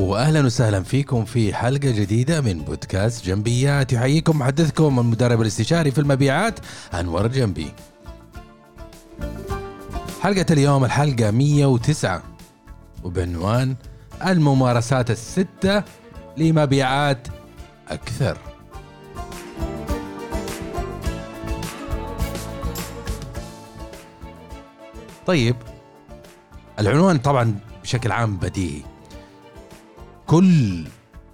واهلا وسهلا فيكم في حلقة جديدة من بودكاست جنبيات يحييكم محدثكم المدرب الاستشاري في المبيعات أنور جنبي. حلقة اليوم الحلقة 109 وبعنوان الممارسات الستة لمبيعات أكثر. طيب العنوان طبعا بشكل عام بديهي كل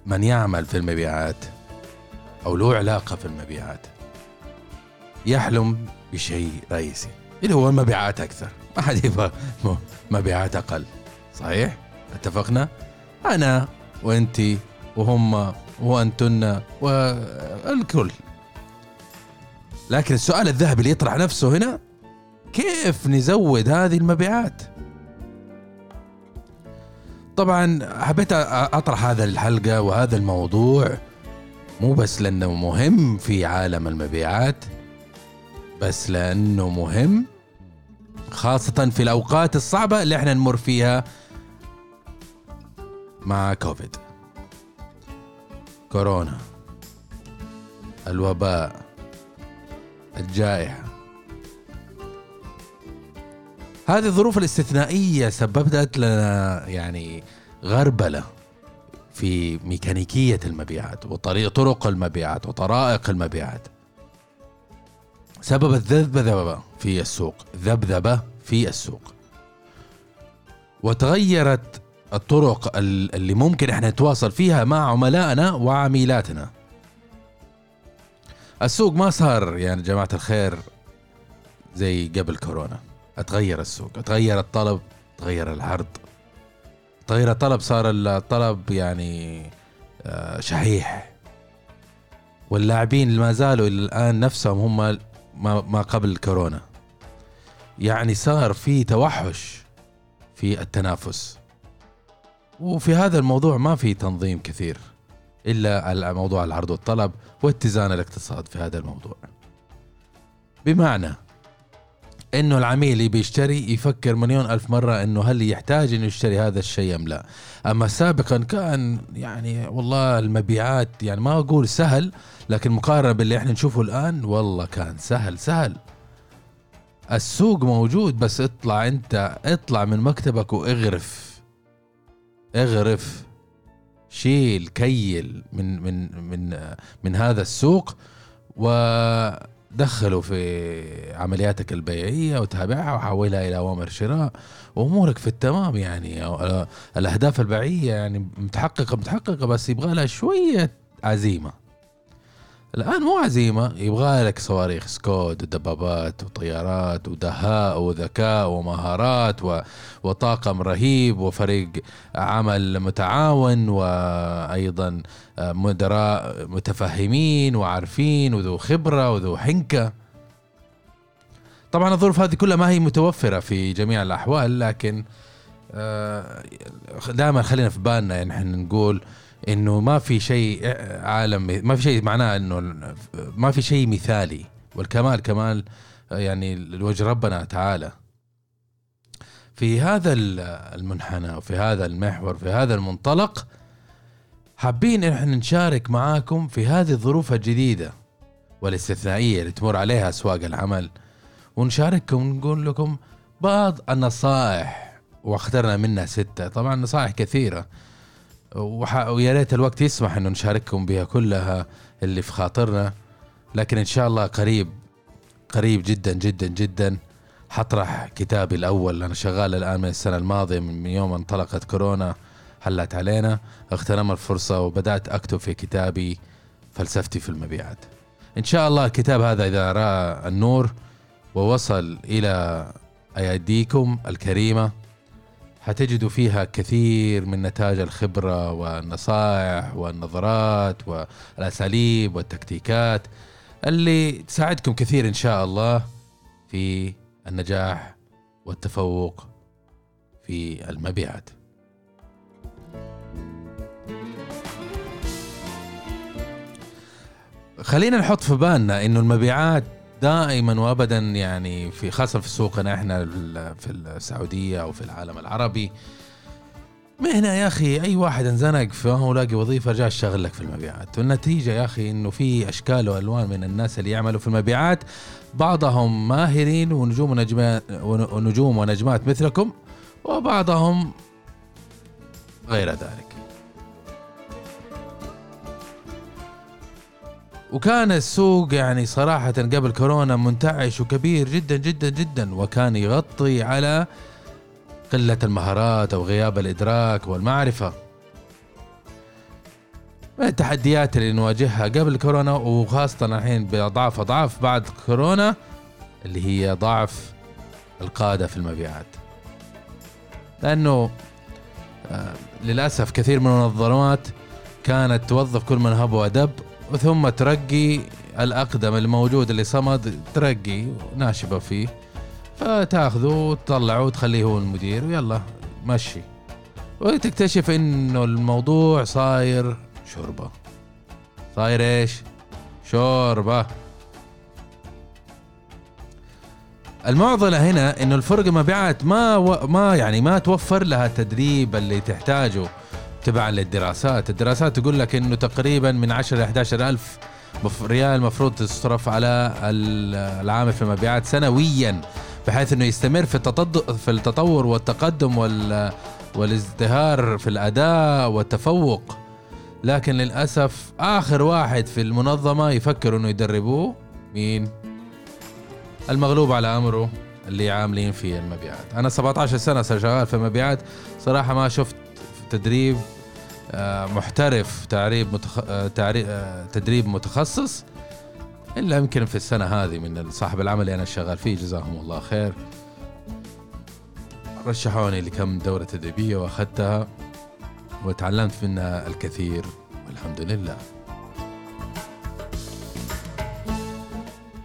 من يعمل في المبيعات أو له علاقة في المبيعات يحلم بشيء رئيسي. اللي هو المبيعات أكثر. ما حد يبغى مبيعات أقل. صحيح؟ اتفقنا؟ أنا وانت وهم وأنتن والكل. لكن السؤال الذهبي اللي يطرح نفسه هنا كيف نزود هذه المبيعات؟ طبعا حبيت أطرح هذا الحلقة وهذا الموضوع مو بس لأنه مهم في عالم المبيعات بس لأنه مهم خاصة في الأوقات الصعبة اللي إحنا نمر فيها مع كوفيد. كورونا الوباء الجائحة. هذه الظروف الاستثنائية سببت لنا يعني غربلة في ميكانيكية المبيعات وطريق طرق المبيعات وطرائق المبيعات. سببت ذبذبة في السوق ذبذبة في السوق. وتغيرت الطرق اللي ممكن إحنا نتواصل فيها مع عملائنا وعميلاتنا. السوق ما صار يعني جماعة الخير زي قبل كورونا. أتغير السوق أتغير الطلب تغير العرض. تغير الطلب صار الطلب يعني آه، شحيح. واللاعبين ما زالوا إلى الآن نفسهم هم ما قبل كورونا. يعني صار في توحش في التنافس. وفي هذا الموضوع ما في تنظيم كثير إلا موضوع العرض والطلب واتزان الاقتصاد في هذا الموضوع. بمعنى إنه العميل اللي بيشتري يفكر مليون ألف مرة إنه هل يحتاج إنه يشتري هذا الشيء أم لا. أما سابقا كان يعني والله المبيعات يعني ما أقول سهل لكن مقارنة باللي إحنا نشوفه الآن والله كان سهل سهل. السوق موجود بس اطلع أنت اطلع من مكتبك واغرف. اغرف شيل كيل من من من من هذا السوق و دخله في عملياتك البيعية وتابعها وحولها إلى أوامر شراء وأمورك في التمام يعني. الأهداف البيعية يعني متحققة متحققة بس يبغى لها شوية عزيمة. الآن مو عزيمة يبغى لك صواريخ سكود ودبابات وطيارات ودهاء وذكاء ومهارات وطاقم رهيب وفريق عمل متعاون وأيضا مدراء متفهمين وعارفين وذو خبرة وذو حنكة. طبعا الظروف هذه كلها ما هي متوفرة في جميع الأحوال لكن آه، دائما خلينا في بالنا يعني إحنا نقول إنه ما في شيء عالم ما في شيء معناه إنه ما في شيء مثالي. والكمال كمال يعني لوجه ربنا تعالى. في هذا المنحنى وفي هذا المحور في هذا المنطلق حابين إحنا نشارك معاكم في هذه الظروف الجديدة والاستثنائية اللي تمر عليها أسواق العمل. ونشارككم ونقول لكم بعض النصائح واخترنا منها ستة. طبعا نصائح كثيرة. ويا ريت الوقت يسمح إنه نشارككم بها كلها اللي في خاطرنا. لكن إن شاء الله قريب قريب جدا جدا جدا حطرح كتابي الأول. أنا شغال الآن من السنة الماضية من يوم انطلقت كورونا حلت علينا. اغتنم الفرصة وبدأت أكتب في كتابي فلسفتي في المبيعات. إن شاء الله الكتاب هذا إذا رأى النور ووصل إلى أيديكم الكريمة حتجدوا فيها كثير من نتاج الخبرة والنصائح والنظرات والأساليب والتكتيكات اللي تساعدكم كثير إن شاء الله في النجاح والتفوق في المبيعات. خلينا نحط في بالنا إنه المبيعات دائما وابدا يعني في خاصة في سوقنا إحنا في السعودية أو في العالم العربي. مهنة يا أخي أي واحد انزنق فهو لاقي وظيفة رجع اشتغل لك في المبيعات. والنتيجة يا أخي إنه في أشكال وألوان من الناس اللي يعملوا في المبيعات. بعضهم ماهرين ونجوم ونجمات ونجوم ونجمات مثلكم وبعضهم غير ذلك. وكان السوق يعني صراحة قبل كورونا منتعش وكبير جدا جدا جدا وكان يغطي على قلة المهارات أو غياب الإدراك والمعرفة. من التحديات اللي نواجهها قبل كورونا وخاصة الحين بأضعاف أضعاف بعد كورونا اللي هي ضعف القادة في المبيعات. لأنه آه، للأسف كثير من المنظمات كانت توظف كل من هب ودب وثم ترقي الأقدم الموجود اللي صمد ترقي ناشبة فيه. فتأخذه وتطلعه وتخليه هو المدير. ويلا مشي. وتكتشف إنه الموضوع صاير شوربة. صاير إيش؟ شوربة. المعضلة هنا إنه الفرق مبيعات ما و... ما يعني ما توفر لها التدريب اللي تحتاجه. تبعا للدراسات. الدراسات تقول لك إنه تقريبا من 10 ل 11 ألف ريال المفروض تصرف على العامل في المبيعات سنويا بحيث إنه يستمر في في التطور والتقدم وال والازدهار في الأداء والتفوق. لكن للأسف آخر واحد في المنظمة يفكر إنه يدربوه مين؟ المغلوب على أمره اللي عاملين في المبيعات. أنا 17 سنة شغال في المبيعات صراحة ما شفت تدريب محترف تعريب متخ... آه، آه، تدريب متخصص. إلا يمكن في السنة هذه من صاحب العمل اللي أنا شغال فيه جزاهم الله خير. رشحوني لكم دورة تدريبية وأخذتها وتعلمت منها الكثير والحمد لله.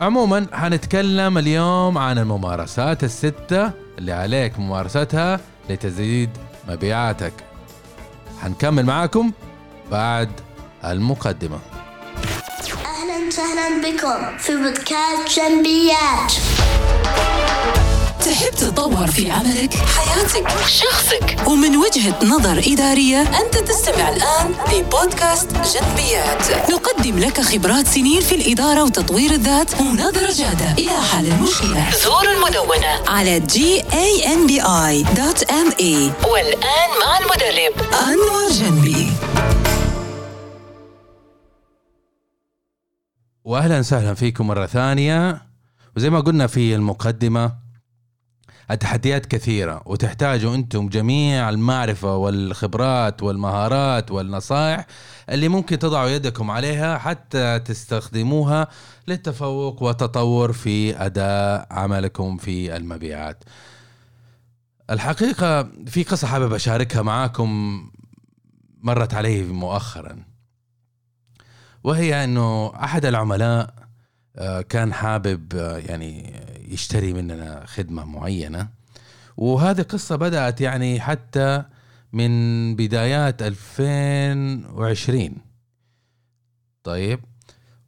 عموما حنتكلم اليوم عن الممارسات الستة اللي عليك ممارستها لتزيد مبيعاتك. حنكمل معاكم بعد المقدمة. وسهلا بكم في بودكاست جنبيات. تحب تتطور في عملك، حياتك، شخصك ومن وجهة نظر إدارية أنت تستمع الآن لبودكاست جنبيات. نقدم لك خبرات سنين في الإدارة وتطوير الذات ونظرة جادة. إلى حل المشكلة. زور المدونة. على gambi.me والآن مع المدرب. أنور جنبي. واهلا وسهلا فيكم مرة ثانية. وزي ما قلنا في المقدمة التحديات كثيرة وتحتاجوا أنتم جميع المعرفة والخبرات والمهارات والنصائح اللي ممكن تضعوا يدكم عليها حتى تستخدموها للتفوق والتطور في أداء عملكم في المبيعات. الحقيقة في قصة حابب أشاركها معاكم مرت علي مؤخرا. وهي إنه أحد العملاء آه، كان حابب آه، يعني يشتري مننا خدمة معينة. وهذه قصة بدأت يعني حتى من بدايات 2020 طيب.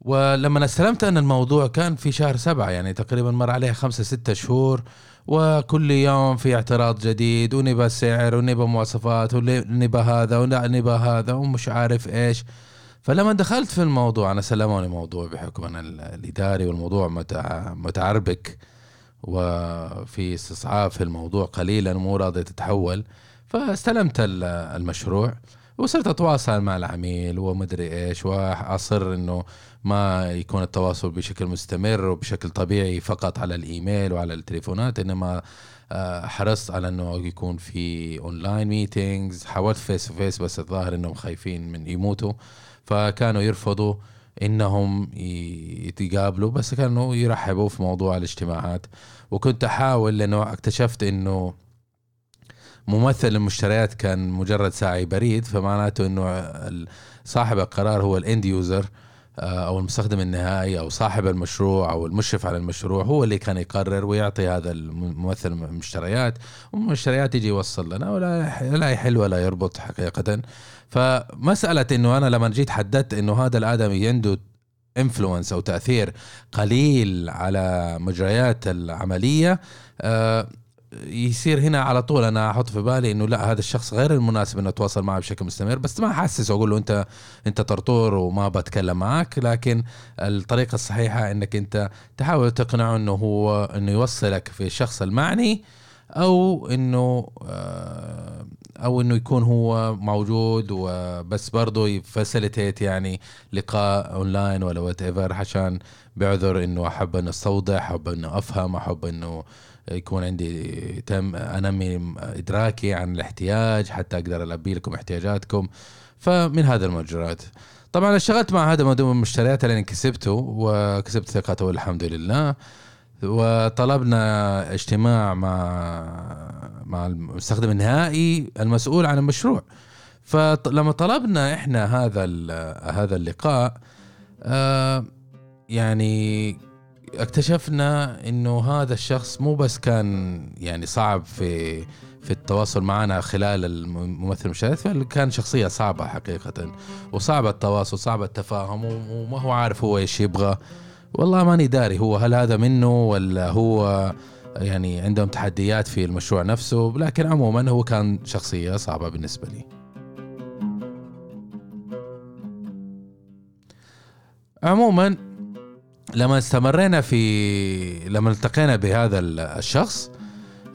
ولما استلمت أنا الموضوع كان في شهر سبعة يعني تقريبا مر عليه خمسة ستة شهور وكل يوم في اعتراض جديد ونبى سعر ونبى مواصفات ونبى هذا ونبى هذا ومش عارف إيش. فلما دخلت في الموضوع أنا سلموني موضوع بحكم أنا الإداري والموضوع متعربك. وفي استصعاب في الموضوع قليلا مو راضي تتحول فاستلمت المشروع وصرت أتواصل مع العميل ومدري إيش وأصر إنه ما يكون التواصل بشكل مستمر وبشكل طبيعي فقط على الإيميل وعلى التليفونات إنما آه، حرصت على إنه يكون في online meetings حاولت face to face بس الظاهر إنهم خايفين من يموتوا فكانوا يرفضوا إنهم يتقابلوا بس كانوا يرحبوا في موضوع الاجتماعات. وكنت أحاول لأنه اكتشفت إنه ممثل المشتريات كان مجرد ساعي بريد فمعناته إنه صاحب القرار هو ال end user أو المستخدم النهائي أو صاحب المشروع أو المشرف على المشروع هو اللي كان يقرر ويعطي هذا الممثل المشتريات والمشتريات يجي يوصل لنا ولا لا يحل ولا يربط حقيقة. فمسألة إنه أنا لما جيت حددت إنه هذا الادمي عنده انفلونس أو تأثير قليل على مجريات العملية آه يصير هنا على طول أنا أحط في بالي إنه لا هذا الشخص غير المناسب إنه أتواصل معه بشكل مستمر بس ما احسس واقول له أنت أنت طرطور وما بتكلم معك لكن الطريقة الصحيحة إنك أنت تحاول تقنعه إنه هو إنه يوصلك في الشخص المعني أو إنه آه، أو إنه يكون هو موجود وبس برضه ي facilitate يعني لقاء أونلاين ولا whatever عشان بعذر إنه أحب إنه أستوضح أحب إنه أفهم أحب إنه يكون عندي تم أنمي إدراكي عن الاحتياج حتى أقدر ألبي لكم احتياجاتكم. فمن هذا المجرات طبعا اشتغلت مع هذا مدوم المشتريات لين كسبته وكسبت ثقته والحمد لله. وطلبنا اجتماع مع مع المستخدم النهائي المسؤول عن المشروع. فلما طلبنا إحنا هذا هذا اللقاء آه يعني اكتشفنا إنه هذا الشخص مو بس كان يعني صعب في في التواصل معنا خلال الممثل المشاهد بل كان شخصية صعبة حقيقة وصعب التواصل صعب التفاهم وما هو عارف هو إيش يبغى. والله ماني داري هو هل هذا منه ولا هو يعني عندهم تحديات في المشروع نفسه لكن عموما هو كان شخصية صعبة بالنسبة لي. عموما لما استمرينا في لما التقينا بهذا الشخص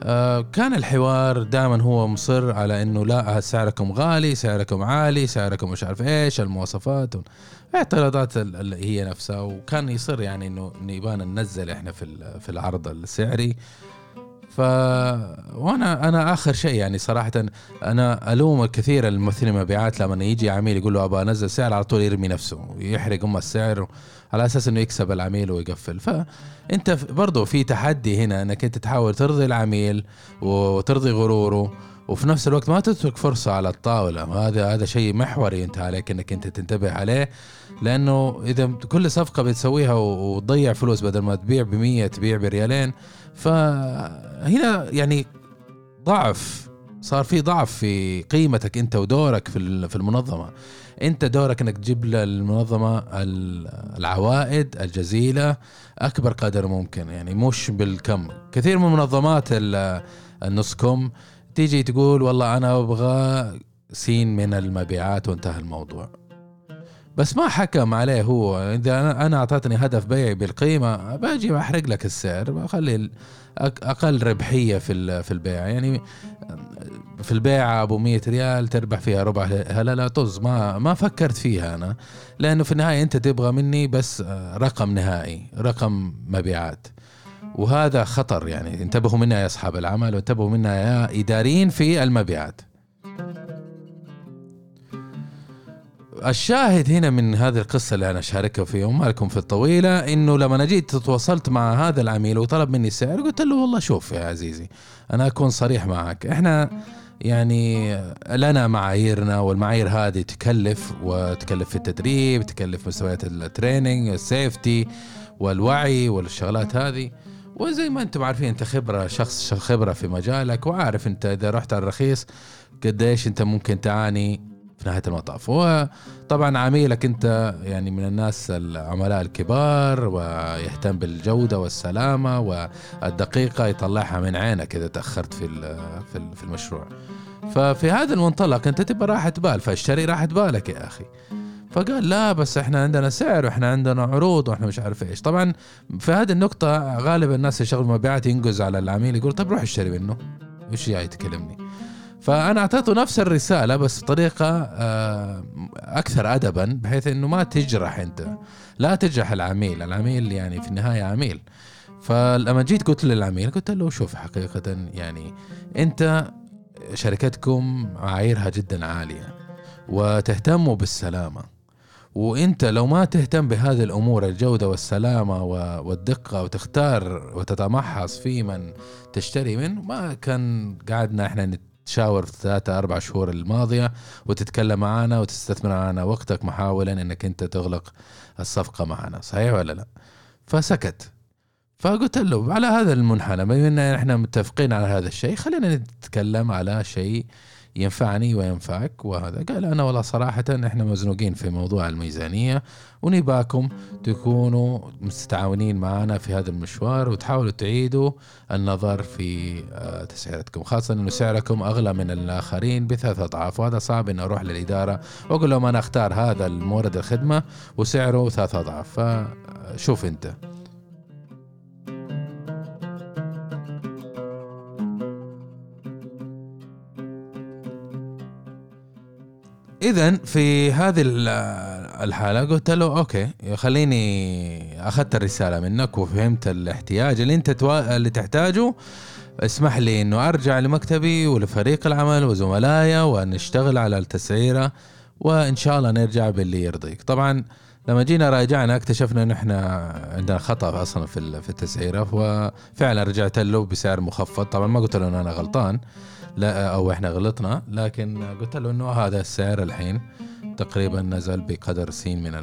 آه، كان الحوار دائما هو مصر على إنه لا سعركم غالي سعركم عالي سعركم مش عارف إيش المواصفات اعتراضات هي نفسها وكان يصر يعني إنه يبغى ننزل إحنا في في العرض السعري. ف وأنا أنا اخر شيء يعني صراحة أنا الوم الكثير الممثلين المبيعات لما يجي عميل يقول له أبغى انزل سعر على طول يرمي نفسه يحرق ام السعر على أساس انه يكسب العميل ويقفل. فانت برضه في تحدي هنا انك انت تحاول ترضي العميل وترضي غروره وفي نفس الوقت ما تترك فرصة على الطاولة. هذا هذا شيء محوري انت عليك انك انت تنتبه عليه. لأنه إذا كل صفقة بتسويها وتضيع فلوس بدل ما تبيع ب تبيع بريالين فهنا يعني ضعف صار في ضعف في قيمتك انت ودورك في في المنظمة. انت دورك انك تجيب للمنظمه العوائد الجزيلة اكبر قدر ممكن يعني مش بالكم. كثير من منظمات النص كم تيجي تقول والله أنا أبغى سين من المبيعات وانتهى الموضوع. بس ما حكم عليه هو. إذا أنا اعطتني هدف بيعي بالقيمة باجي بحرق لك السعر بخلي أقل ربحية في في البيع. يعني في البيعه أبو 100 ريال تربح فيها ربع هلا لا طز. ما ما فكرت فيها أنا. لأنه في النهاية أنت تبغى مني بس رقم نهائي رقم مبيعات. وهذا خطر يعني. انتبهوا منها يا أصحاب العمل وانتبهوا منها يا إداريين في المبيعات. الشاهد هنا من هذه القصة اللي أنا شاركها في وما لكم في الطويلة إنه لما جيت تواصلت مع هذا العميل وطلب مني السعر قلت له والله شوف يا عزيزي أنا أكون صريح معك. إحنا يعني لنا معاييرنا والمعايير هذه تكلف وتكلف في التدريب تكلف مستويات ال training ال safety والوعي والشغلات هذه. وزي ما أنتم عارفين أنت خبرة شخص خبرة في مجالك وعارف أنت إذا رحت على الرخيص قديش أنت ممكن تعاني في نهاية المطاف. وطبعا عميلك أنت يعني من الناس العملاء الكبار ويهتم بالجودة والسلامة والدقيقة يطلعها من عينك إذا تأخرت في في المشروع. ففي هذا المنطلق أنت تبقى راحة بال فاشتري راحة بالك يا أخي. فقال لا بس إحنا عندنا سعر وإحنا عندنا عروض وإحنا مش عارف إيش. طبعا في هذه النقطة غالبا الناس اللي يشغلوا مبيعات ينقز على العميل يقول طب روح اشتري منه. إيش جاي تكلمني؟ فأنا أعطيته نفس الرسالة بس بطريقة آه، أكثر ادبا بحيث إنه ما تجرح أنت. لا تجرح العميل العميل يعني في النهاية عميل. فلما جيت قلت للعميل قلت له شوف حقيقة يعني أنت شركتكم معاييرها جدا عالية وتهتموا بالسلامة. وأنت لو ما تهتم بهذه الأمور الجودة والسلامة والدقة وتختار وتتمحص في من تشتري منه ما كان قعدنا إحنا تشاور في ثلاثة أربع شهور الماضية وتتكلم معنا وتستثمر معنا وقتك محاولا أنك أنت تغلق الصفقة معنا. صحيح ولا لا؟ فسكت. فقلت له على هذا المنحنى بما إن إحنا متفقين على هذا الشيء خلينا نتكلم على شيء ينفعني وينفعك وهذا. قال أنا والله صراحة إحنا مزنوقين في موضوع الميزانية ونباكم تكونوا مستعاونين معنا في هذا المشوار وتحاولوا تعيدوا النظر في آه، تسعيرتكم. خاصة إنه سعركم أغلى من الآخرين بثلاث أضعاف وهذا صعب إني أروح للإدارة وأقول لهم أنا أختار هذا المورد الخدمة وسعره ثلاث أضعاف. فشوف أنت. اذا في هذه الحالة قلت له أوكي خليني أخذت الرسالة منك وفهمت الاحتياج اللي أنت توا... اللي تحتاجه. اسمح لي إنه أرجع لمكتبي ولفريق العمل وزملائي ونشتغل على التسعيرة وإن شاء الله نرجع باللي يرضيك. طبعا لما جينا راجعنا اكتشفنا إنه إحنا عندنا خطأ أصلا في في التسعيرة وفعلا رجعت له بسعر مخفض. طبعا ما قلت له إنه أنا غلطان. لا أو إحنا غلطنا لكن قلت له إنه هذا السعر الحين تقريبا نزل بقدر سين من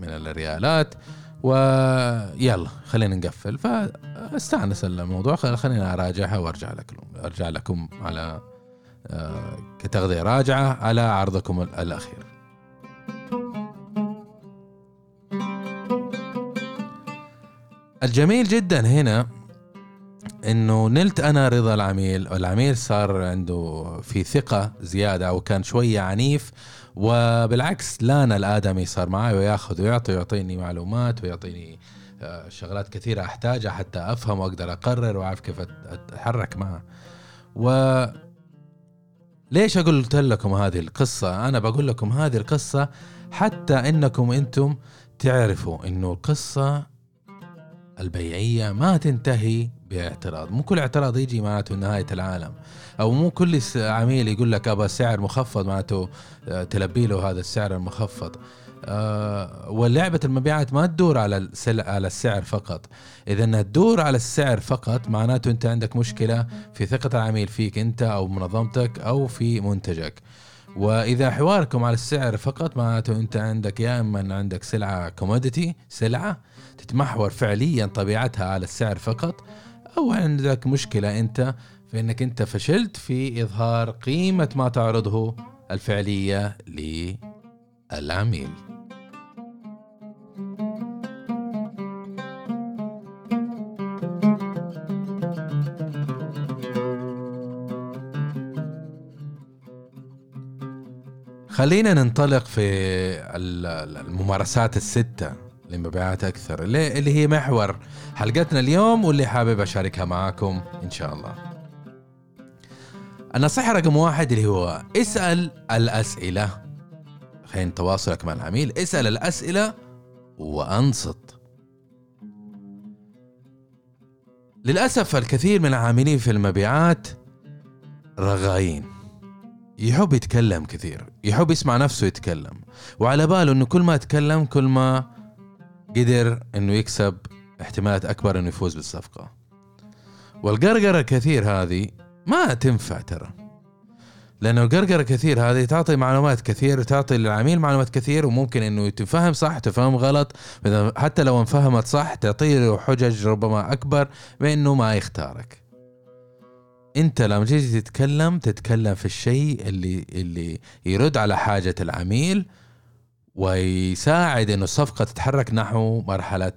من الريالات. ويلا خلينا نقفل. فاستأنس الموضوع. خلينا أراجعها وأرجع لكم أرجع لكم على آه، كتغذية راجعة على عرضكم الأخير. الجميل جدا هنا إنه نلت أنا رضا العميل والعميل صار عنده في ثقة زيادة أو كان شوية عنيف وبالعكس لانا الآدمي صار معي وياخذ ويعطي ويعطيني معلومات ويعطيني آه، شغلات كثيرة أحتاجها حتى أفهم وأقدر أقرر وأعرف كيف أتحرك معه و ليش قلت لكم هذه القصة؟ أنا بقول لكم هذه القصة حتى إنكم أنتم تعرفوا إنه القصة البيعية ما تنتهي باعتراض. مو كل اعتراض يجي معناته نهاية العالم. أو مو كل عميل يقول لك أبغى سعر مخفض معناته آه، تلبي له هذا السعر المخفض. أه ولعبة المبيعات ما تدور على على السعر فقط. إذا إنها تدور على السعر فقط معناته أنت عندك مشكلة في ثقة العميل فيك أنت أو منظمتك أو في منتجك. وإذا حواركم على السعر فقط معناته أنت عندك يا إما عندك سلعة كوموديتي سلعة تتمحور فعليا طبيعتها على السعر فقط أو عندك مشكلة أنت في إنك أنت فشلت في إظهار قيمة ما تعرضه الفعلية للعميل. خلينا ننطلق في الممارسات الستة. لمبيعات أكثر اللي هي محور حلقتنا اليوم واللي حابب أشاركها معاكم إن شاء الله. النصيحة رقم واحد اللي هو اسأل الأسئلة. حين تواصلك مع العميل. اسأل الأسئلة وأنصت. للأسف الكثير من العاملين في المبيعات رغاين يحب يتكلم كثير يحب يسمع نفسه يتكلم. وعلى باله إنه كل ما تكلم كل ما قدر إنه يكسب احتمالات أكبر إنه يفوز بالصفقة. والقرقرة الكثير هذه ما تنفع ترى. لأنه القرقره كثير هذه تعطي معلومات كثير وتعطي للعميل معلومات كثير وممكن إنه تفهم صح تفهم غلط. حتى لو انفهمت صح تعطي له حجج ربما أكبر بإنه ما يختارك. أنت لما تيجي تتكلم تتكلم في الشيء اللي اللي يرد على حاجة العميل ويساعد إنه الصفقة تتحرك نحو مرحلة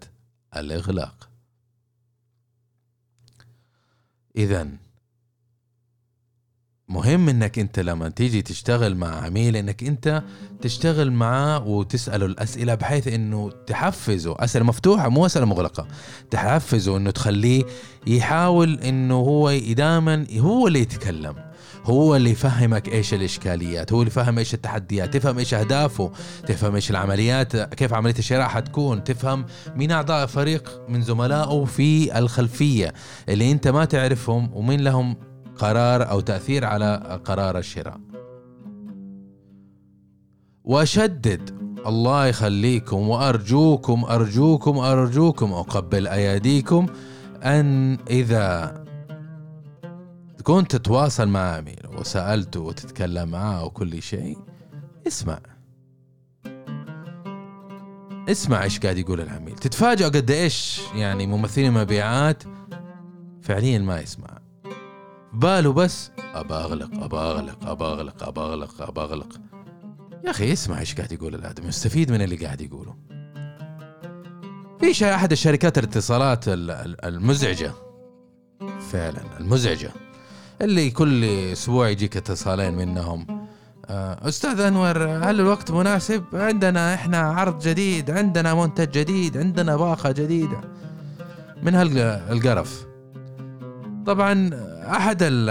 الإغلاق. اذا مهم إنك أنت لما تيجي تشتغل مع عميل إنك أنت تشتغل معاه وتسأله الأسئلة بحيث إنه تحفزه اسئله مفتوحة مو اسئله مغلقة تحفزه إنه تخليه يحاول إنه هو دائما هو اللي يتكلم. هو اللي يفهمك إيش الإشكاليات هو اللي يفهم إيش التحديات تفهم إيش أهدافه تفهم إيش العمليات كيف عملية الشراء حتكون تفهم مين أعضاء فريق من زملائه في الخلفية اللي أنت ما تعرفهم ومين لهم قرار أو تأثير على قرار الشراء. وأشدد الله يخليكم وأرجوكم أرجوكم أرجوكم أقبل اياديكم أن إذا كنت تتواصل مع عميل وسالته وتتكلم معه وكل شيء. اسمع. اسمع إيش قاعد يقول العميل. تتفاجأ قد إيش يعني ممثلين مبيعات فعليا ما يسمع. باله بس ابى أغلق ابى أغلق ابى أغلق ابى أغلق ابى أغلق. يا أخي اسمع إيش قاعد يقول الآدمي. استفيد من اللي قاعد يقوله. في أحد الشركات الاتصالات ال- ال- المزعجة. فعلا المزعجة. اللي كل أسبوع يجيك اتصالين منهم. آه، أستاذ أنور هل الوقت مناسب؟ عندنا إحنا عرض جديد عندنا منتج جديد عندنا باقة جديدة. من هالقرف. طبعا أحد ال-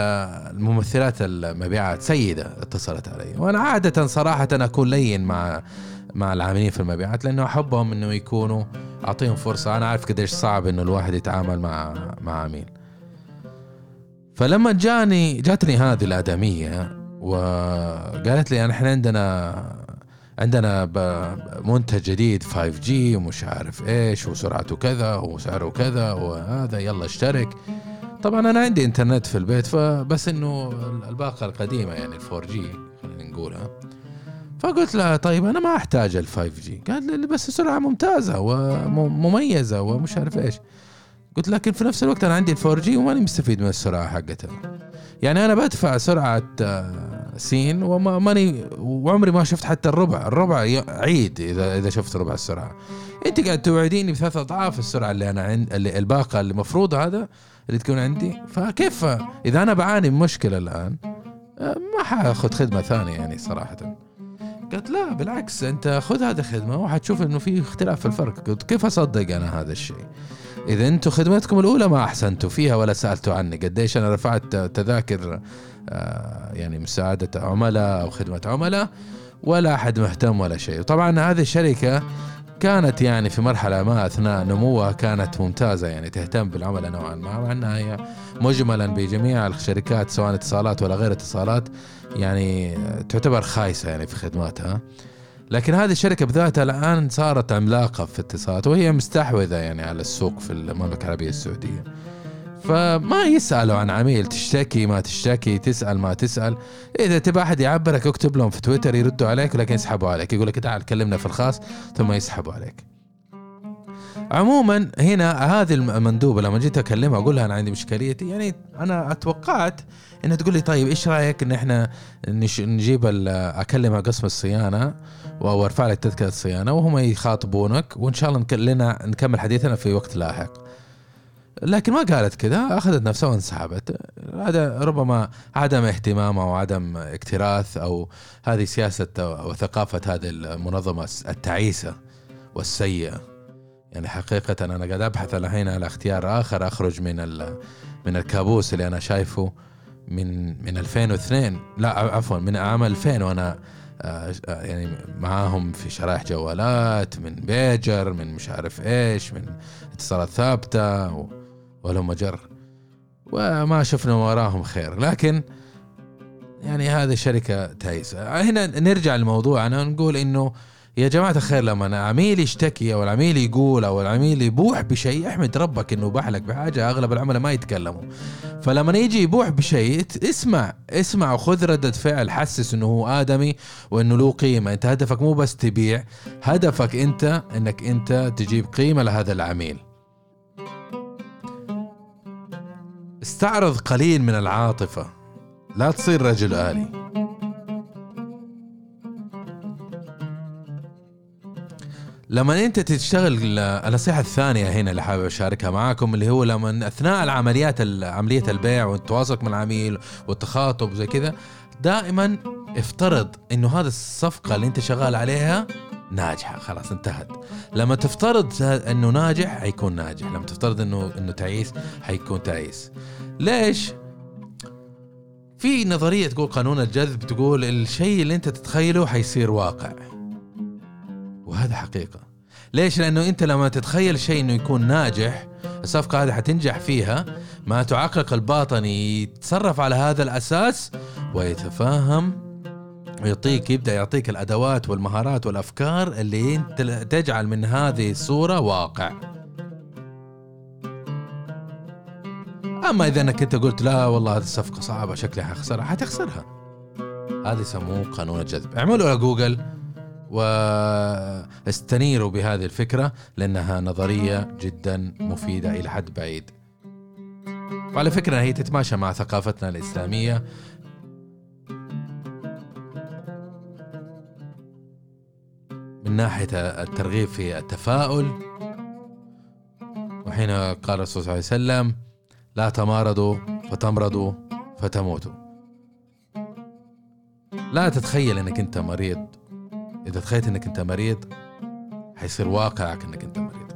الممثلات المبيعات سيدة اتصلت علي. وأنا عادة صراحة أكون لين مع مع العاملين في المبيعات لأنه أحبهم إنه يكونوا أعطيهم فرصة. أنا عارف قديش صعب إنه الواحد يتعامل مع مع عميل. فلما جاني جاتني هذه الآدمية وقالت لي إحنا عندنا عندنا منتج جديد 5G ومش عارف إيش وسرعته كذا وسعره كذا وهذا يلا اشترك. طبعا أنا عندي إنترنت في البيت فبس إنه الباقة القديمة يعني ال 4G خلينا نقولها فقلت لها طيب أنا ما أحتاج ال 5G قالت لي بس سرعة ممتازة ومميزة ومش عارف إيش. قلت لكن في نفس الوقت أنا عندي ال 4G وماني مستفيد من السرعة حقتها. يعني أنا بدفع سرعة آه، سين وما ماني وعمري ما شفت حتى الربع. الربع عيد اذا إذا شفت ربع السرعة. أنت قاعد توعديني بثلاث أضعاف السرعة اللي أنا عند اللي الباقة اللي المفروض هذا اللي تكون عندي. فكيف؟ إذا أنا بعاني من مشكلة الآن آه، ما حأخذ خدمة ثانية يعني صراحة. قالت لا بالعكس أنت خذ هذه الخدمة وحتشوف إنه في اختلاف في الفرق. قلت كيف أصدق أنا هذا الشيء؟ إذا أنتم خدمتكم الأولى ما أحسنتوا فيها ولا سألتوا عني. قديش أنا رفعت تذاكر آه، يعني مساعدة عملاء أو خدمة عملاء ولا أحد مهتم ولا شيء. وطبعا هذه الشركة كانت يعني في مرحلة ما أثناء نموها كانت ممتازة يعني تهتم بالعملاء نوعا ما مع أنها هي مجملا بجميع الشركات سواء اتصالات ولا غير اتصالات يعني تعتبر خايسة يعني في خدماتها. لكن هذه الشركة بذاتها الآن صارت عملاقة في الاتصالات وهي مستحوذة يعني على السوق في المملكة العربية السعودية. فما يسألوا عن عميل تشتكي ما تشتكي تسأل ما تسأل. إذا تبغى أحد يعبرك اكتب لهم في تويتر يردوا عليك ولكن يسحبوا عليك. يقول لك تعال كلمنا في الخاص ثم يسحبوا عليك. عموما هنا هذه المندوبة لما جيت أكلمها أقول لها أنا عندي مشكلتي. يعني أنا أتوقعت إنها تقول لي طيب إيش رأيك إن إحنا نجيب أكلمها قسم الصيانة؟ وأرفع لك تذكرة الصيانه وهم يخاطبونك وإن شاء الله لنا نكمل حديثنا في وقت لاحق. لكن ما قالت كذا أخذت نفسها وانسحبت. هذا ربما عدم اهتمام أو عدم اكتراث أو هذه سياسة أو ثقافة هذه المنظمة التعيسة والسيئة. يعني حقيقة أنا قاعد أبحث الحين على اختيار آخر أخرج من من الكابوس اللي أنا شايفه من من 2002 لا عفوا من عام 2000 وأنا يعني معاهم في شرائح جوالات من بيجر من مش عارف إيش من اتصالات ثابتة و- ولهم جر وما شفنا وراهم خير. لكن يعني هذه شركة تعيسة هنا نرجع لموضوعنا ونقول إنه يا جماعة الخير لما عميل يشتكي أو العميل يقول أو العميل يبوح بشيء احمد ربك إنه باح لك بحاجة أغلب العملاء ما يتكلموا. فلما يجي يبوح بشيء اسمع اسمع وخذ ردة فعل حسس إنه هو آدمي وإنه له قيمة. أنت هدفك مو بس تبيع هدفك أنت إنك أنت تجيب قيمة لهذا العميل. استعرض قليل من العاطفة. لا تصير رجل آلي. لما انت تشتغل النصيحة الثانية هنا اللي حابب أشاركها معاكم اللي هو لما أثناء العمليات عملية البيع والتواصل مع العميل والتخاطب زي كذا دائما افترض إنه هذا الصفقة اللي انت شغال عليها ناجحة خلاص انتهت. لما تفترض إنه ناجح حيكون ناجح. لما تفترض إنه إنه تعيس حيكون تعيس. ليش؟ في نظرية تقول قانون الجذب تقول الشيء اللي انت تتخيله حيصير واقع. وهذا حقيقة. ليش؟ لأنه أنت لما تتخيل شيء إنه يكون ناجح الصفقة هذه حتنجح فيها معناته عقلك الباطني يتصرف على هذا الأساس ويتفاهم ويعطيك يبدأ يعطيك الأدوات والمهارات والأفكار اللي أنت تجعل من هذه الصورة واقع. أما إذا أنك أنت قلت لا والله هذه الصفقة صعبة شكلي حخسرها حتخسرها. هذا يسموه قانون الجذب. اعملوا على جوجل. واستنيروا بهذه الفكرة لأنها نظرية جدا مفيدة إلى حد بعيد. وعلى فكرة هي تتماشى مع ثقافتنا الإسلامية. من ناحية الترغيب في التفاؤل وحين قال الرسول صلى الله عليه وسلم لا تمارضوا فتمرضوا فتموتوا. لا تتخيل إنك أنت مريض. إذا تخيلت إنك أنت مريض حيصير واقعك إنك أنت مريض.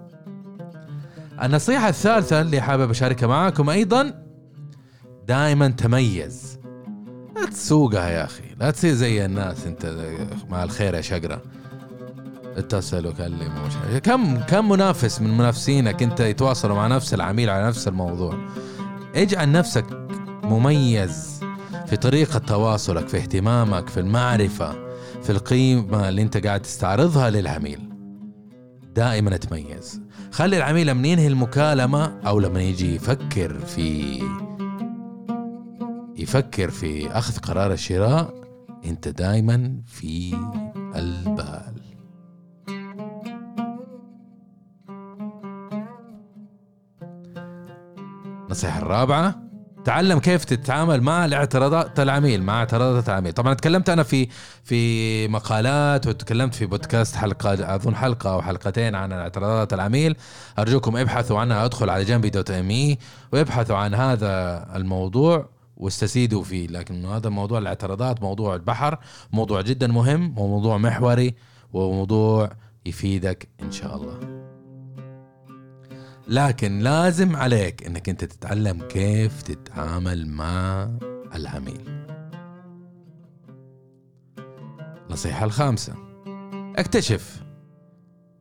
النصيحة الثالثة اللي حابب اشاركها معاكم أيضا دائما تميز. لا تسوقها يا أخي لا تصير زي الناس أنت مع الخير يا شقرة اتصل وكلم كم كم منافس من منافسينك أنت يتواصلوا مع نفس العميل على نفس الموضوع؟ اجعل نفسك مميز في طريقة تواصلك في اهتمامك في المعرفة. في القيمة اللي انت قاعد تستعرضها للعميل. دائما تميز. خلي العميل لما ينهي المكالمة أو لما يجي يفكر في يفكر في أخذ قرار الشراء انت دائما في البال. النصيحة الرابعة تعلم كيف تتعامل مع الاعتراضات العميل مع اعتراضات العميل طبعا تكلمت أنا في في مقالات وتكلمت في بودكاست حلقة أظن حلقة أو حلقتين عن اعتراضات العميل أرجوكم ابحثوا عنها أدخل على جنبي دوت إم إي وابحثوا عن هذا الموضوع واستزيدوا فيه. لكن هذا موضوع الاعتراضات موضوع البحر موضوع جدا مهم وموضوع محوري وموضوع يفيدك إن شاء الله. لكن لازم عليك إنك أنت تتعلم كيف تتعامل مع العميل. النصيحة الخامسة. اكتشف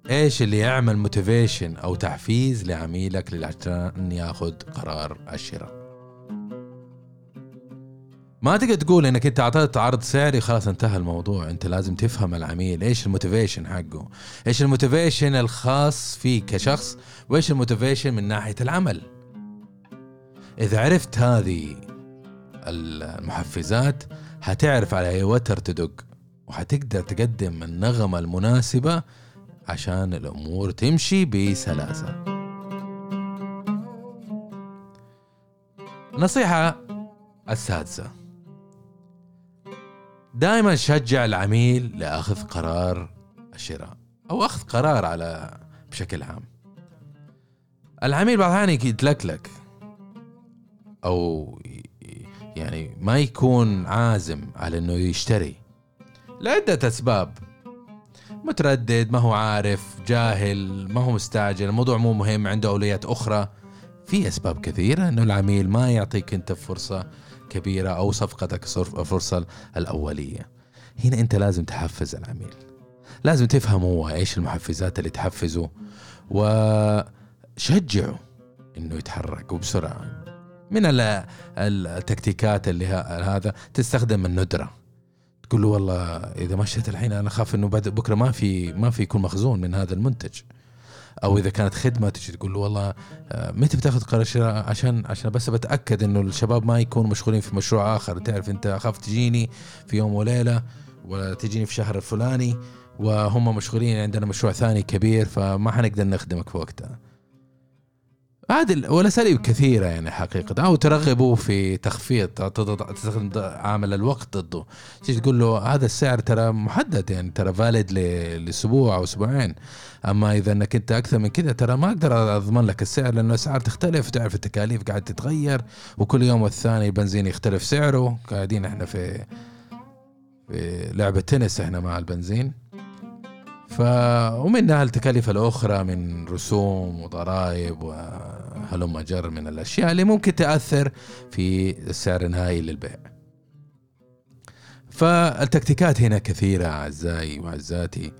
إيش اللي يعمل motivation أو تحفيز لعميلك لعشان ياخذ قرار الشراء. ما تقدر تقول إنك أنت أعطيت عرض سعري خلاص انتهى الموضوع. أنت لازم تفهم العميل. إيش ال motivation حقه؟ إيش ال motivation الخاص فيك كشخص؟ وإيش ال motivation من ناحية العمل؟ إذا عرفت هذه المحفزات هتعرف على أي وتر تدق وحتقدر تقدم النغمة المناسبة عشان الأمور تمشي بسلاسة. نصيحة السادسة. دائما شجع العميل لآخذ قرار الشراء أو أخذ قرار على بشكل عام. العميل بعض الأحيان يتلكلك أو يعني ما يكون عازم على إنه يشتري لعدة أسباب. متردد ما هو عارف جاهل ما هو مستعجل الموضوع مو مهم عنده أولويات أخرى. في أسباب كثيرة إنه العميل ما يعطيك أنت فرصة كبيرة أو صفقتك الفرصة الأولية. هنا أنت لازم تحفز العميل. لازم تفهم هو إيش المحفزات اللي تحفزه وشجعه إنه يتحرك وبسرعة من التكتيكات اللي هذا تستخدم الندرة. تقول له والله إذا ما اشتريت الحين أنا أخاف إنه بكرة ما في ما في يكون مخزون من هذا المنتج. أو إذا كانت خدمة تجي تقول له والله آه، متى بتاخذ قرار شراء؟ عشان عشان بس بتأكد إنه الشباب ما يكونوا مشغولين في مشروع آخر. تعرف أنت أخاف تجيني في يوم وليلة ولا تجيني في شهر الفلاني وهم مشغولين عندنا مشروع ثاني كبير فما حنقدر نخدمك في وقتها. هذه والاساليب كثيرة يعني حقيقة. أو ترغبه في تخفيض تستخدم عامل الوقت ضده. تيجي تقول له هذا السعر ترى محدد يعني ترى فاليد لأسبوع أو أسبوعين. أما إذا إنك أنت أكثر من كذا ترى ما أقدر أضمن لك السعر لأنه الأسعار تختلف. تعرف التكاليف قاعد تتغير وكل يوم والثاني البنزين يختلف سعره. قاعدين إحنا في في لعبة تنس إحنا مع البنزين. ف ومنها التكاليف الأخرى من رسوم وضرائب وهلم جر من الأشياء اللي ممكن تأثر في السعر النهائي للبيع. فالتكتيكات هنا كثيرة أعزائي وعزاتي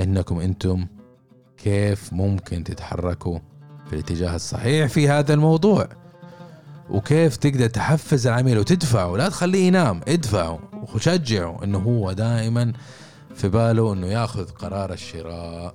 إنكم أنتم كيف ممكن تتحركوا في الاتجاه الصحيح في هذا الموضوع؟ وكيف تقدر تحفز العميل وتدفعه؟ لا تخليه ينام ادفعه وشجعه إنه هو دائما في باله إنه ياخذ قرار الشراء.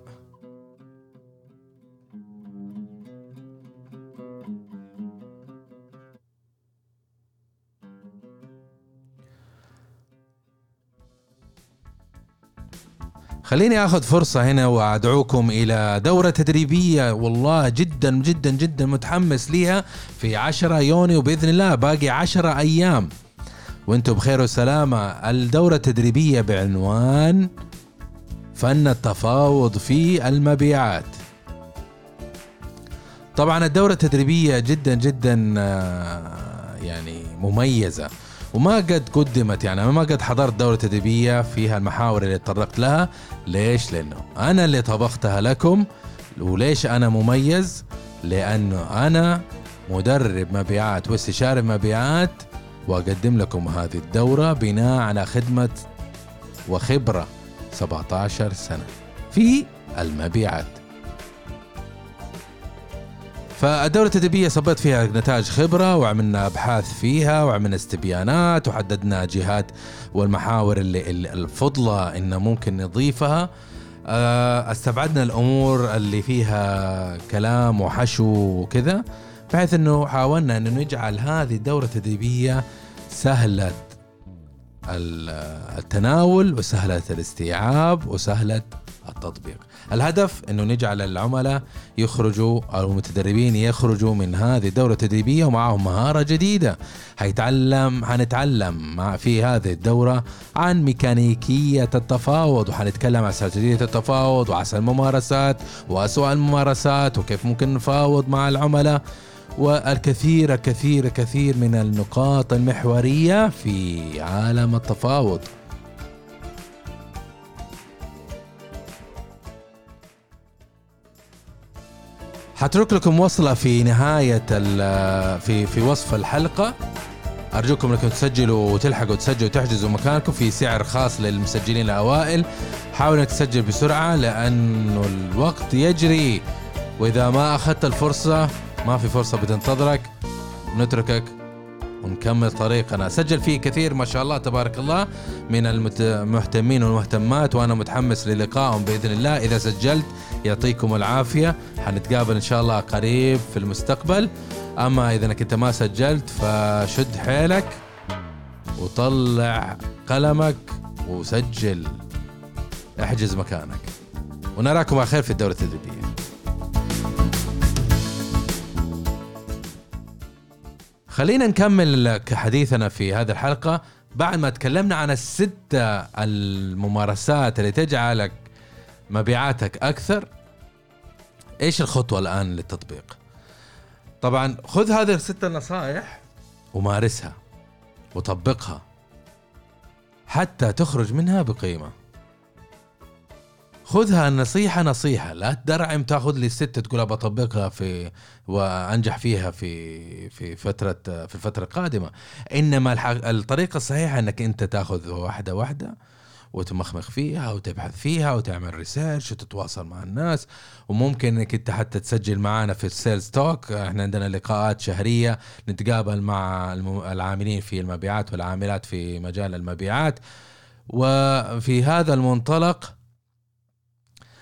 خليني آخذ فرصة هنا وأدعوكم إلى دورة تدريبية والله جدا جدا جدا متحمس ليها في 10 يونيو بإذن الله باقي 10 أيام. وأنتم بخير وسلامة الدورة التدريبية بعنوان فن التفاوض في المبيعات. طبعا الدورة التدريبية جدا جدا آه، يعني مميزة. وما قد قدمت يعني ما قد حضرت دورة تدريبية فيها المحاور اللي تطرقت لها. ليش؟ لأنه أنا اللي طبختها لكم. وليش أنا مميز؟ لأنه أنا مدرب مبيعات واستشاري مبيعات. وأقدم لكم هذه الدورة بناء على خدمة وخبرة 17 سنة في المبيعات. فالدورة التدريبية صبت فيها نتائج خبرة وعملنا أبحاث فيها وعملنا استبيانات وحددنا جهات والمحاور اللي الفضلة إن ممكن نضيفها. آه، استبعدنا الأمور اللي فيها كلام وحشو وكذا. بحيث إنه حاولنا إنه نجعل هذه الدورة التدريبية سهلة التناول وسهلة الاستيعاب وسهلة التطبيق. الهدف إنه نجعل العملاء يخرجوا أو المتدربين يخرجوا من هذه الدورة التدريبية ومعهم مهارة جديدة. حيتعلم حنتعلم مع في هذه الدورة عن ميكانيكية التفاوض وحنتكلم عن استراتيجية التفاوض واحسن الممارسات واسوء الممارسات وكيف ممكن نفاوض مع العملاء. والكثير كثير كثير من النقاط المحورية في عالم التفاوض. حترك لكم وصلة في نهاية في في وصف الحلقة. أرجوكم أنكم تسجلوا وتلحقوا تسجلوا وتحجزوا مكانكم في سعر خاص للمسجلين الأوائل. حاول أنك تسجل بسرعة لأنه الوقت يجري. وإذا ما أخذت الفرصة ما في فرصة بتنتظرك نتركك ونكمل طريقنا. سجل فيه كثير ما شاء الله تبارك الله من المهتمين والمهتمات وأنا متحمس للقائهم بإذن الله. إذا سجلت يعطيكم العافية. حنتقابل إن شاء الله قريب في المستقبل. أما إذا إنك أنت ما سجلت فشد حيلك وطلع قلمك وسجل. احجز مكانك. ونراكم على خير في الدورة التدريبية. خلينا نكمل حديثنا في هذه الحلقة. بعد ما تكلمنا عن الستة الممارسات اللي تجعلك مبيعاتك أكثر إيش الخطوة الآن للتطبيق؟ طبعا خذ هذه الستة نصائح ومارسها وطبقها حتى تخرج منها بقيمة. خذها النصيحة نصيحة لا تدرعم تاخذ لي ستة تقول بطبقها في وأنجح فيها في في فترة في الفترة القادمة. إنما الطريقة الصحيحة إنك أنت تاخذ واحدة واحدة وتمخمخ فيها وتبحث فيها وتعمل research وتتواصل مع الناس. وممكن إنك أنت حتى تسجل معنا في ال Sales Talk إحنا عندنا لقاءات شهرية نتقابل مع العاملين في المبيعات والعاملات في مجال المبيعات. وفي هذا المنطلق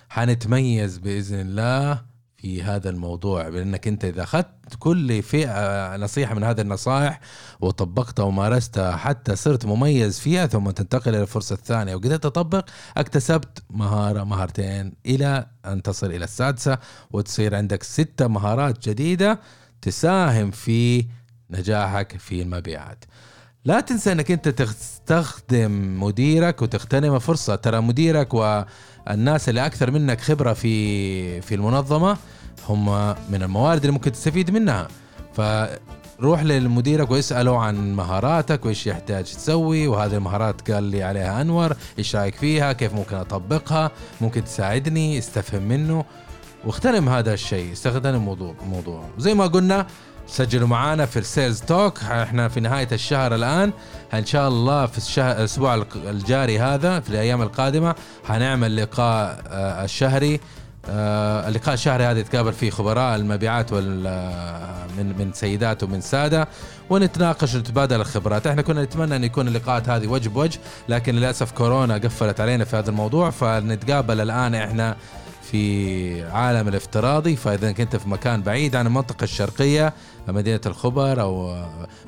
حنتميز بإذن الله في هذا الموضوع بأنك أنت إذا أخذت كل فئة نصيحة من هذه النصائح وطبقتها ومارستها حتى صرت مميز فيها ثم تنتقل إلى الفرصة الثانية وقدرت تطبق اكتسبت مهارة مهارتين إلى أن تصل إلى السادسة وتصير عندك ستة مهارات جديدة تساهم في نجاحك في المبيعات. لا تنسى انك انت تستخدم مديرك وتغتنم فرصة. ترى مديرك و الناس اللي أكثر منك خبرة في في المنظمة هم من الموارد اللي ممكن تستفيد منها. فروح لمديرك واسأله عن مهاراتك وإيش يحتاج تسوي وهذه المهارات قال لي عليها أنور إيش رأيك فيها كيف ممكن أطبقها ممكن تساعدني استفهم منه. واغتنم هذا الشيء استخدم الموضوع الموضوع زي ما قلنا سجلوا معانا في السيلز توك إحنا في نهاية الشهر الآن. إن شاء الله في الشهر الأسبوع الجاري هذا في الأيام القادمة حنعمل لقاء آه، الشهري. آه، اللقاء الشهري هذا يتقابل فيه خبراء المبيعات وال آه، من من سيدات ومن سادة ونتناقش ونتبادل الخبرات، إحنا كنا نتمنى أن يكون اللقاءات هذه وجه بوجه لكن للأسف كورونا قفلت علينا في هذا الموضوع فنتقابل الآن إحنا في عالم الافتراضي فإذا كنت في مكان بعيد عن المنطقة الشرقية مدينه الخبر أو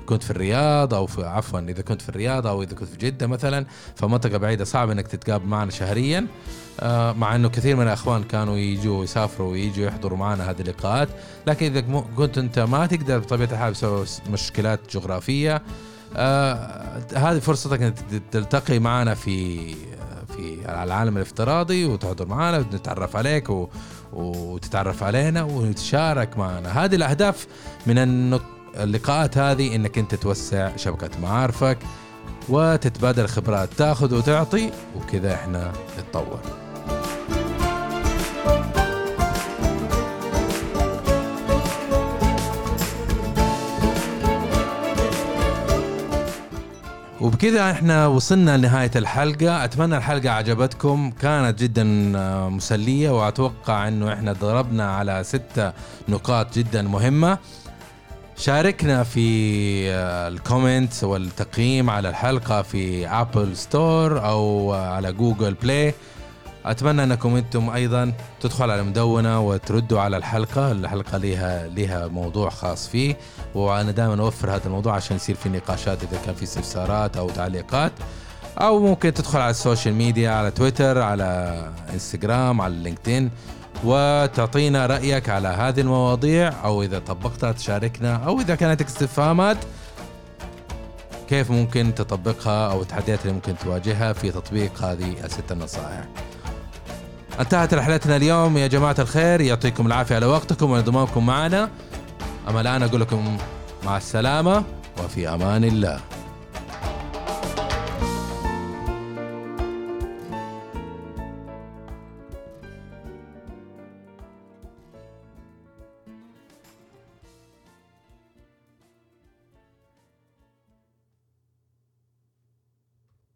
كنت في الرياض أو في عفوا إذا كنت في الرياض أو إذا كنت في جدة مثلا فمنطقة بعيدة صعب إنك تتقابل معنا شهريا. آه، مع إنه كثير من الأخوان كانوا يجوا يسافروا ويجوا يحضروا معنا هذه اللقاءات. لكن إذا كنت أنت ما تقدر بطبيعة الحال بسبب مشكلات جغرافية آه هذه فرصتك إنك تلتقي معنا في في العالم الافتراضي وتحضر معنا ونتعرف عليك و... وتتعرف علينا وتشارك معنا. هذه الأهداف من اللقاءات هذه إنك أنت توسع شبكة معارفك وتتبادل خبرات تاخذ وتعطي وكذا إحنا نتطور. وبكذا إحنا وصلنا لنهاية الحلقة. أتمنى الحلقة عجبتكم. كانت جدا آه، مسلية وأتوقع إنه إحنا ضربنا على ستة نقاط جدا مهمة. شاركنا في آه، ال comment والتقييم على الحلقة في Apple Store أو على Google Play أتمنى أنكم أنتم أيضا تدخلوا على المدونة وتردوا على الحلقة. الحلقة لها لها موضوع خاص فيه وأنا دائما أوفر هذا الموضوع عشان يصير في نقاشات إذا كان في استفسارات أو تعليقات. أو ممكن تدخل على ال social media على تويتر على إنستغرام على لينكدين وتعطينا رأيك على هذه المواضيع. أو إذا طبقتها تشاركنا أو إذا كانت استفهامات كيف ممكن تطبقها أو التحديات اللي ممكن تواجهها في تطبيق هذه الست النصائح. انتهت رحلتنا اليوم. يا جماعة الخير يعطيكم العافية على وقتكم وانضمامكم معنا. أما الآن أقول لكم مع السلامة وفي أمان الله.